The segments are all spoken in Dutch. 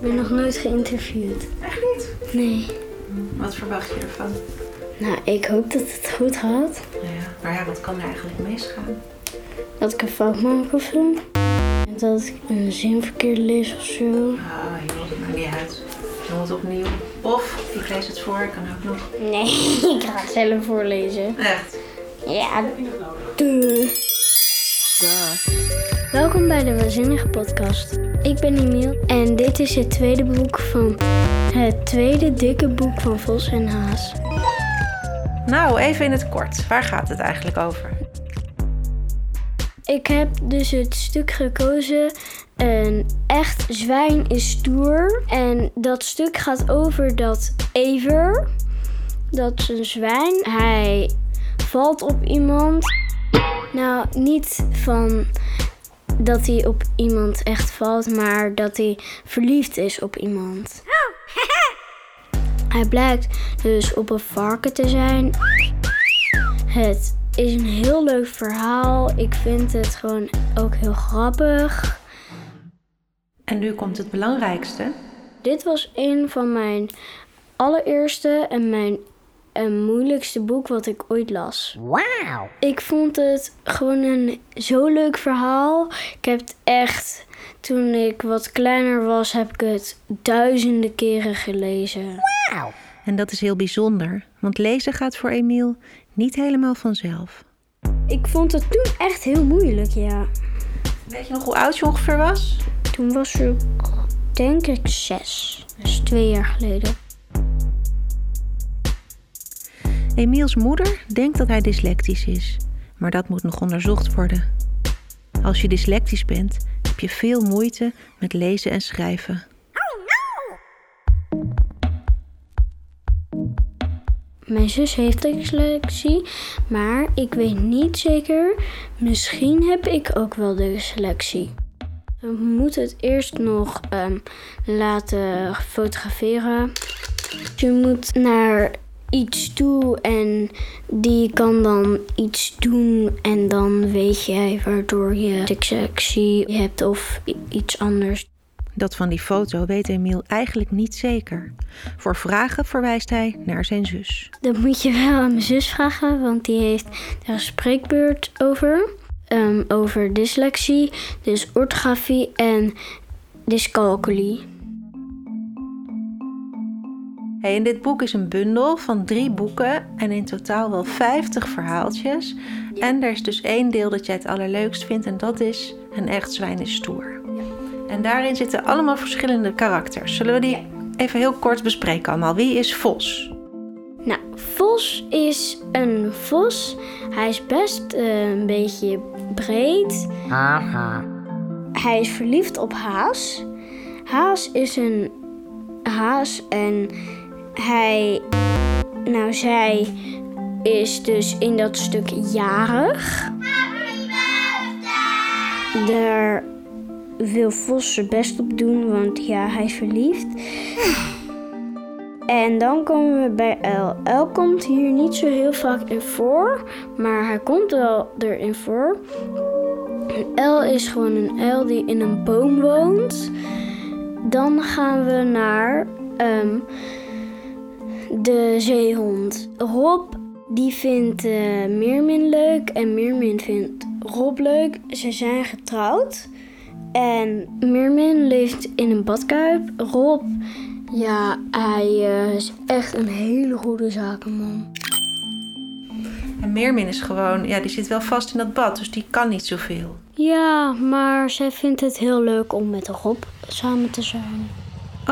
Ik ben nog nooit geïnterviewd. Echt niet? Nee. Wat verwacht je ervan? Nou, ik hoop dat het goed gaat. Nou ja, maar ja, wat kan er eigenlijk misgaan? Dat ik een fout maak of zo. En dat ik een zin verkeerd lees of zo. Ah, joh, dat maakt niet uit. Doe het opnieuw. Of, ik lees het voor, kan ook nog. Nee, ik ga het zelf voorlezen. Echt? Ja, duh. Welkom bij de Waanzinnige Podcast. Ik ben Emiel en dit is het tweede boek van het tweede dikke boek van Vos en Haas. Nou, even in het kort. Waar gaat het eigenlijk over? Ik heb dus het stuk gekozen. Een echt zwijn is stoer. En dat stuk gaat over dat Ever, dat is een zwijn, hij valt op iemand. Nou, niet van dat hij op iemand echt valt, maar dat hij verliefd is op iemand. Hij blijkt dus op een varken te zijn. Het is een heel leuk verhaal. Ik vind het gewoon ook heel grappig. En nu komt het belangrijkste. Dit was een van mijn allereerste en mijn eh, moeilijkste boek wat ik ooit las. Wow. Ik vond het gewoon een zo leuk verhaal. Ik heb het echt, toen ik wat kleiner was, heb ik het duizenden keren gelezen. Wow. En dat is heel bijzonder, want lezen gaat voor Emiel niet helemaal vanzelf. Ik vond het toen echt heel moeilijk, ja. Weet je nog hoe oud je ongeveer was? Toen was ik, denk ik, zes. Dat is twee jaar geleden. Emiels moeder denkt dat hij dyslectisch is, maar dat moet nog onderzocht worden. Als je dyslectisch bent, heb je veel moeite met lezen en schrijven. Mijn zus heeft dyslexie, maar ik weet niet zeker. Misschien heb ik ook wel dyslexie. We moeten het eerst nog ehm, laten fotograferen. Je moet naar iets toe en die kan dan iets doen en dan weet jij waardoor je dyslexie hebt of iets anders. Dat van die foto weet Emiel eigenlijk niet zeker. Voor vragen verwijst hij naar zijn zus. Dat moet je wel aan mijn zus vragen, want die heeft daar een spreekbeurt over. Ehm, over dyslexie, dus orthografie en dyscalculie. Hey, in dit boek is een bundel van drie boeken en in totaal wel 50 verhaaltjes. En er is dus één deel dat jij het allerleukst vindt en dat is Een echt zwijn is stoer. En daarin zitten allemaal verschillende karakters. Zullen we die even heel kort bespreken allemaal? Wie is Vos? Nou, Vos is een vos. Hij is best eh, een beetje breed. Haha. Hij is verliefd op Haas. Haas is een haas en hij, nou zij is dus in dat stuk jarig. Daar wil Vos zijn best op doen, want ja, hij is verliefd. En dan komen we bij El. El komt hier niet zo heel vaak in voor, maar hij komt wel erin voor. Uil is gewoon een uil die in een boom woont. Dan gaan we naar ehm, de zeehond. Rob die vindt eh Meermin leuk en Meermin vindt Rob leuk. Ze zijn getrouwd. En Meermin leeft in een badkuip. Rob, ja, hij eh, is echt een hele goede zakenman. En Meermin is gewoon, ja, die zit wel vast in dat bad, dus die kan niet zoveel. Ja, maar zij vindt het heel leuk om met Rob samen te zijn.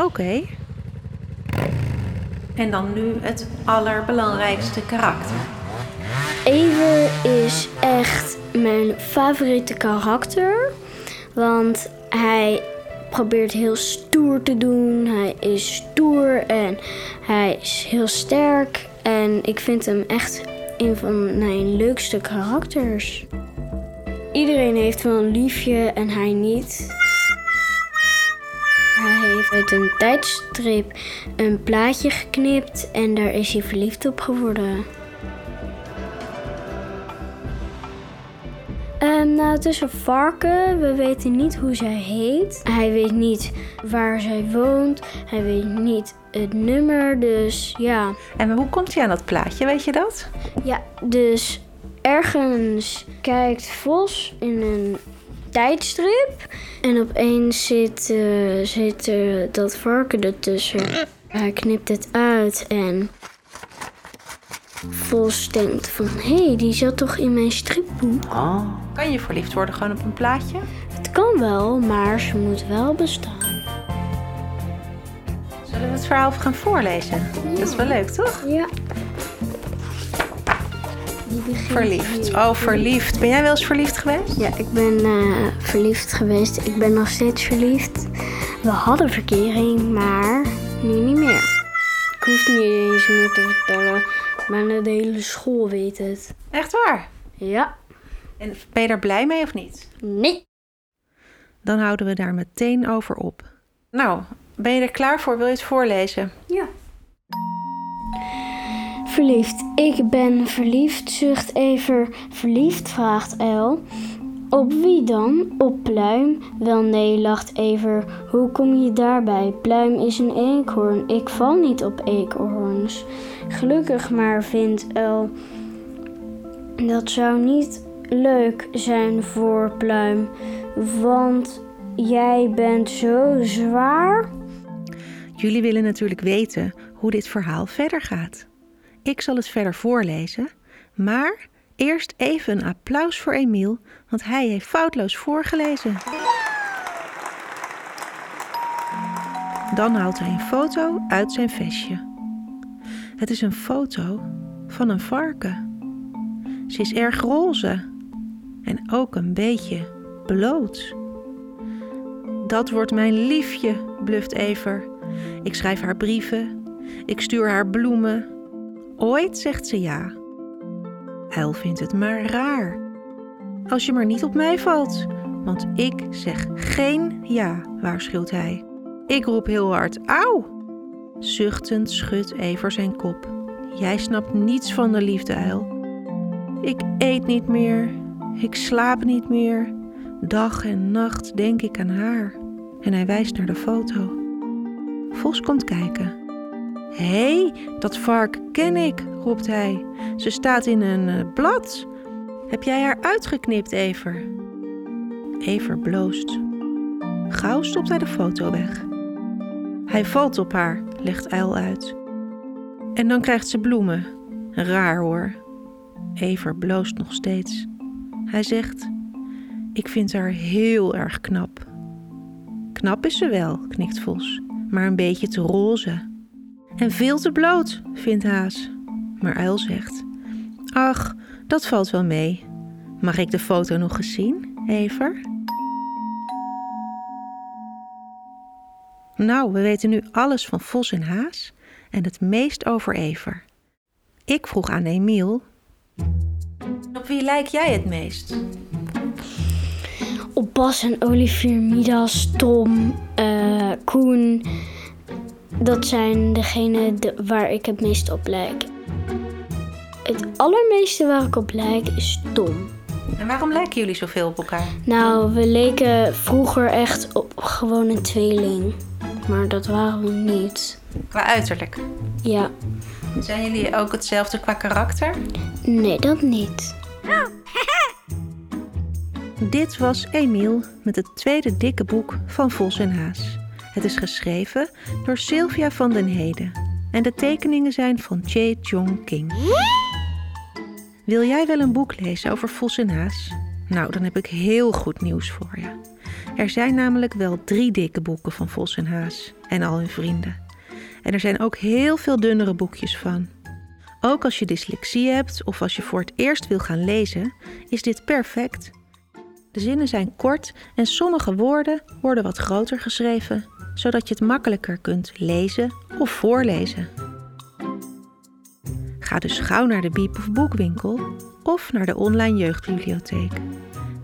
Oké. En dan nu het allerbelangrijkste karakter. Ever is echt mijn favoriete karakter. Want hij probeert heel stoer te doen. Hij is stoer en hij is heel sterk. En ik vind hem echt een van mijn leukste karakters. Iedereen heeft wel een liefje en hij niet. Heeft uit een tijdstrip een plaatje geknipt en daar is hij verliefd op geworden. Ehm, Nou, het is een varken. We weten niet hoe zij heet. Hij weet niet waar zij woont. Hij weet niet het nummer. Dus ja. En hoe komt hij aan dat plaatje, weet je dat? Ja, dus ergens kijkt Vos in een tijdstrip. En opeens zit, uh, zit uh, dat varken ertussen. Hij knipt het uit en Vos denkt van... hé, hey, die zat toch in mijn stripboek? Oh. Kan je verliefd worden gewoon op een plaatje? Het kan wel, maar ze moet wel bestaan. Zullen we het verhaal gaan voorlezen? Dat is wel leuk, toch? Ja. Verliefd. Oh, verliefd. Ben jij wel eens verliefd geweest? Ja, ik ben uh, verliefd geweest. Ik ben nog steeds verliefd. We hadden verkering, maar nu niet meer. Ik hoef niet eens meer te vertellen, maar de hele school weet het. Echt waar? Ja. En ben je daar blij mee of niet? Nee. Dan houden we daar meteen over op. Nou, ben je er klaar voor? Wil je het voorlezen? Ja. Verliefd. Ik ben verliefd, zucht even. Verliefd, vraagt El. Op wie dan? Op Pluim? Wel nee, lacht Ever. Hoe kom je daarbij? Pluim is een eekhoorn. Ik val niet op eekhoorns. Gelukkig maar, vindt El. Dat zou niet leuk zijn voor Pluim. Want jij bent zo zwaar. Jullie willen natuurlijk weten hoe dit verhaal verder gaat. Ik zal het verder voorlezen, maar eerst even een applaus voor Emiel, want hij heeft foutloos voorgelezen. Dan haalt hij een foto uit zijn vestje. Het is een foto van een varken. Ze is erg roze en ook een beetje bloot. Dat wordt mijn liefje, bluft Ever. Ik schrijf haar brieven, ik stuur haar bloemen. Ooit zegt ze ja. Uil vindt het maar raar. Als je maar niet op mij valt, want ik zeg geen ja, waarschuwt hij. Ik roep heel hard, auw! Zuchtend schudt Ever zijn kop. Jij snapt niets van de liefde, Uil. Ik eet niet meer, ik slaap niet meer. Dag en nacht denk ik aan haar. En hij wijst naar de foto. Vos komt kijken. Hé, dat vark ken ik, roept hij. Ze staat in een uh, blad. Heb jij haar uitgeknipt, Ever? Ever bloost. Gauw stopt hij de foto weg. Hij valt op haar, legt Uil uit. En dan krijgt ze bloemen. Raar hoor. Ever bloost nog steeds. Hij zegt: Ik vind haar heel erg knap. Knap is ze wel, knikt Vos, maar een beetje te roze. En veel te bloot, vindt Haas. Maar Uil zegt: Ach, dat valt wel mee. Mag ik de foto nog eens zien, Ever? Nou, we weten nu alles van Vos en Haas en het meest over Ever. Ik vroeg aan Emiel: Op wie lijk jij het meest? Op Bas en Olivier, Midas, Tom, uh, Koen. Dat zijn degenen de, waar ik het meest op lijk. Het allermeeste waar ik op lijk is Tom. En waarom lijken jullie zoveel op elkaar? Nou, we leken vroeger echt op gewoon een tweeling. Maar dat waren we niet. Qua uiterlijk? Ja. Zijn jullie ook hetzelfde qua karakter? Nee, dat niet. Dit was Emiel met het tweede dikke boek van Vos en Haas. Het is geschreven door Sylvia van den Heden en de tekeningen zijn van Che Chong King. Wil jij wel een boek lezen over Vos en Haas? Nou, dan heb ik heel goed nieuws voor je. Er zijn namelijk wel drie dikke boeken van Vos en Haas en al hun vrienden. En er zijn ook heel veel dunnere boekjes van. Ook als je dyslexie hebt of als je voor het eerst wil gaan lezen, is dit perfect. De zinnen zijn kort en sommige woorden worden wat groter geschreven, zodat je het makkelijker kunt lezen of voorlezen. Ga dus gauw naar de Biep of Boekwinkel of naar de online jeugdbibliotheek.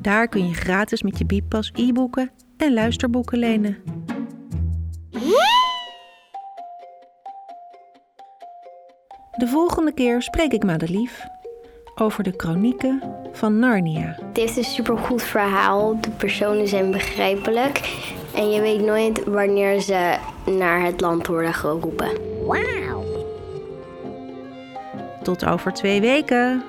Daar kun je gratis met je Bieppas e-boeken en luisterboeken lenen. De volgende keer spreek ik Madelief. over de kronieken van Narnia. Het heeft een supergoed verhaal. De personen zijn begrijpelijk. En je weet nooit wanneer ze naar het land worden geroepen. Wauw. Tot over twee weken.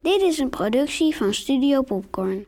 Dit is een productie van Studio Popcorn.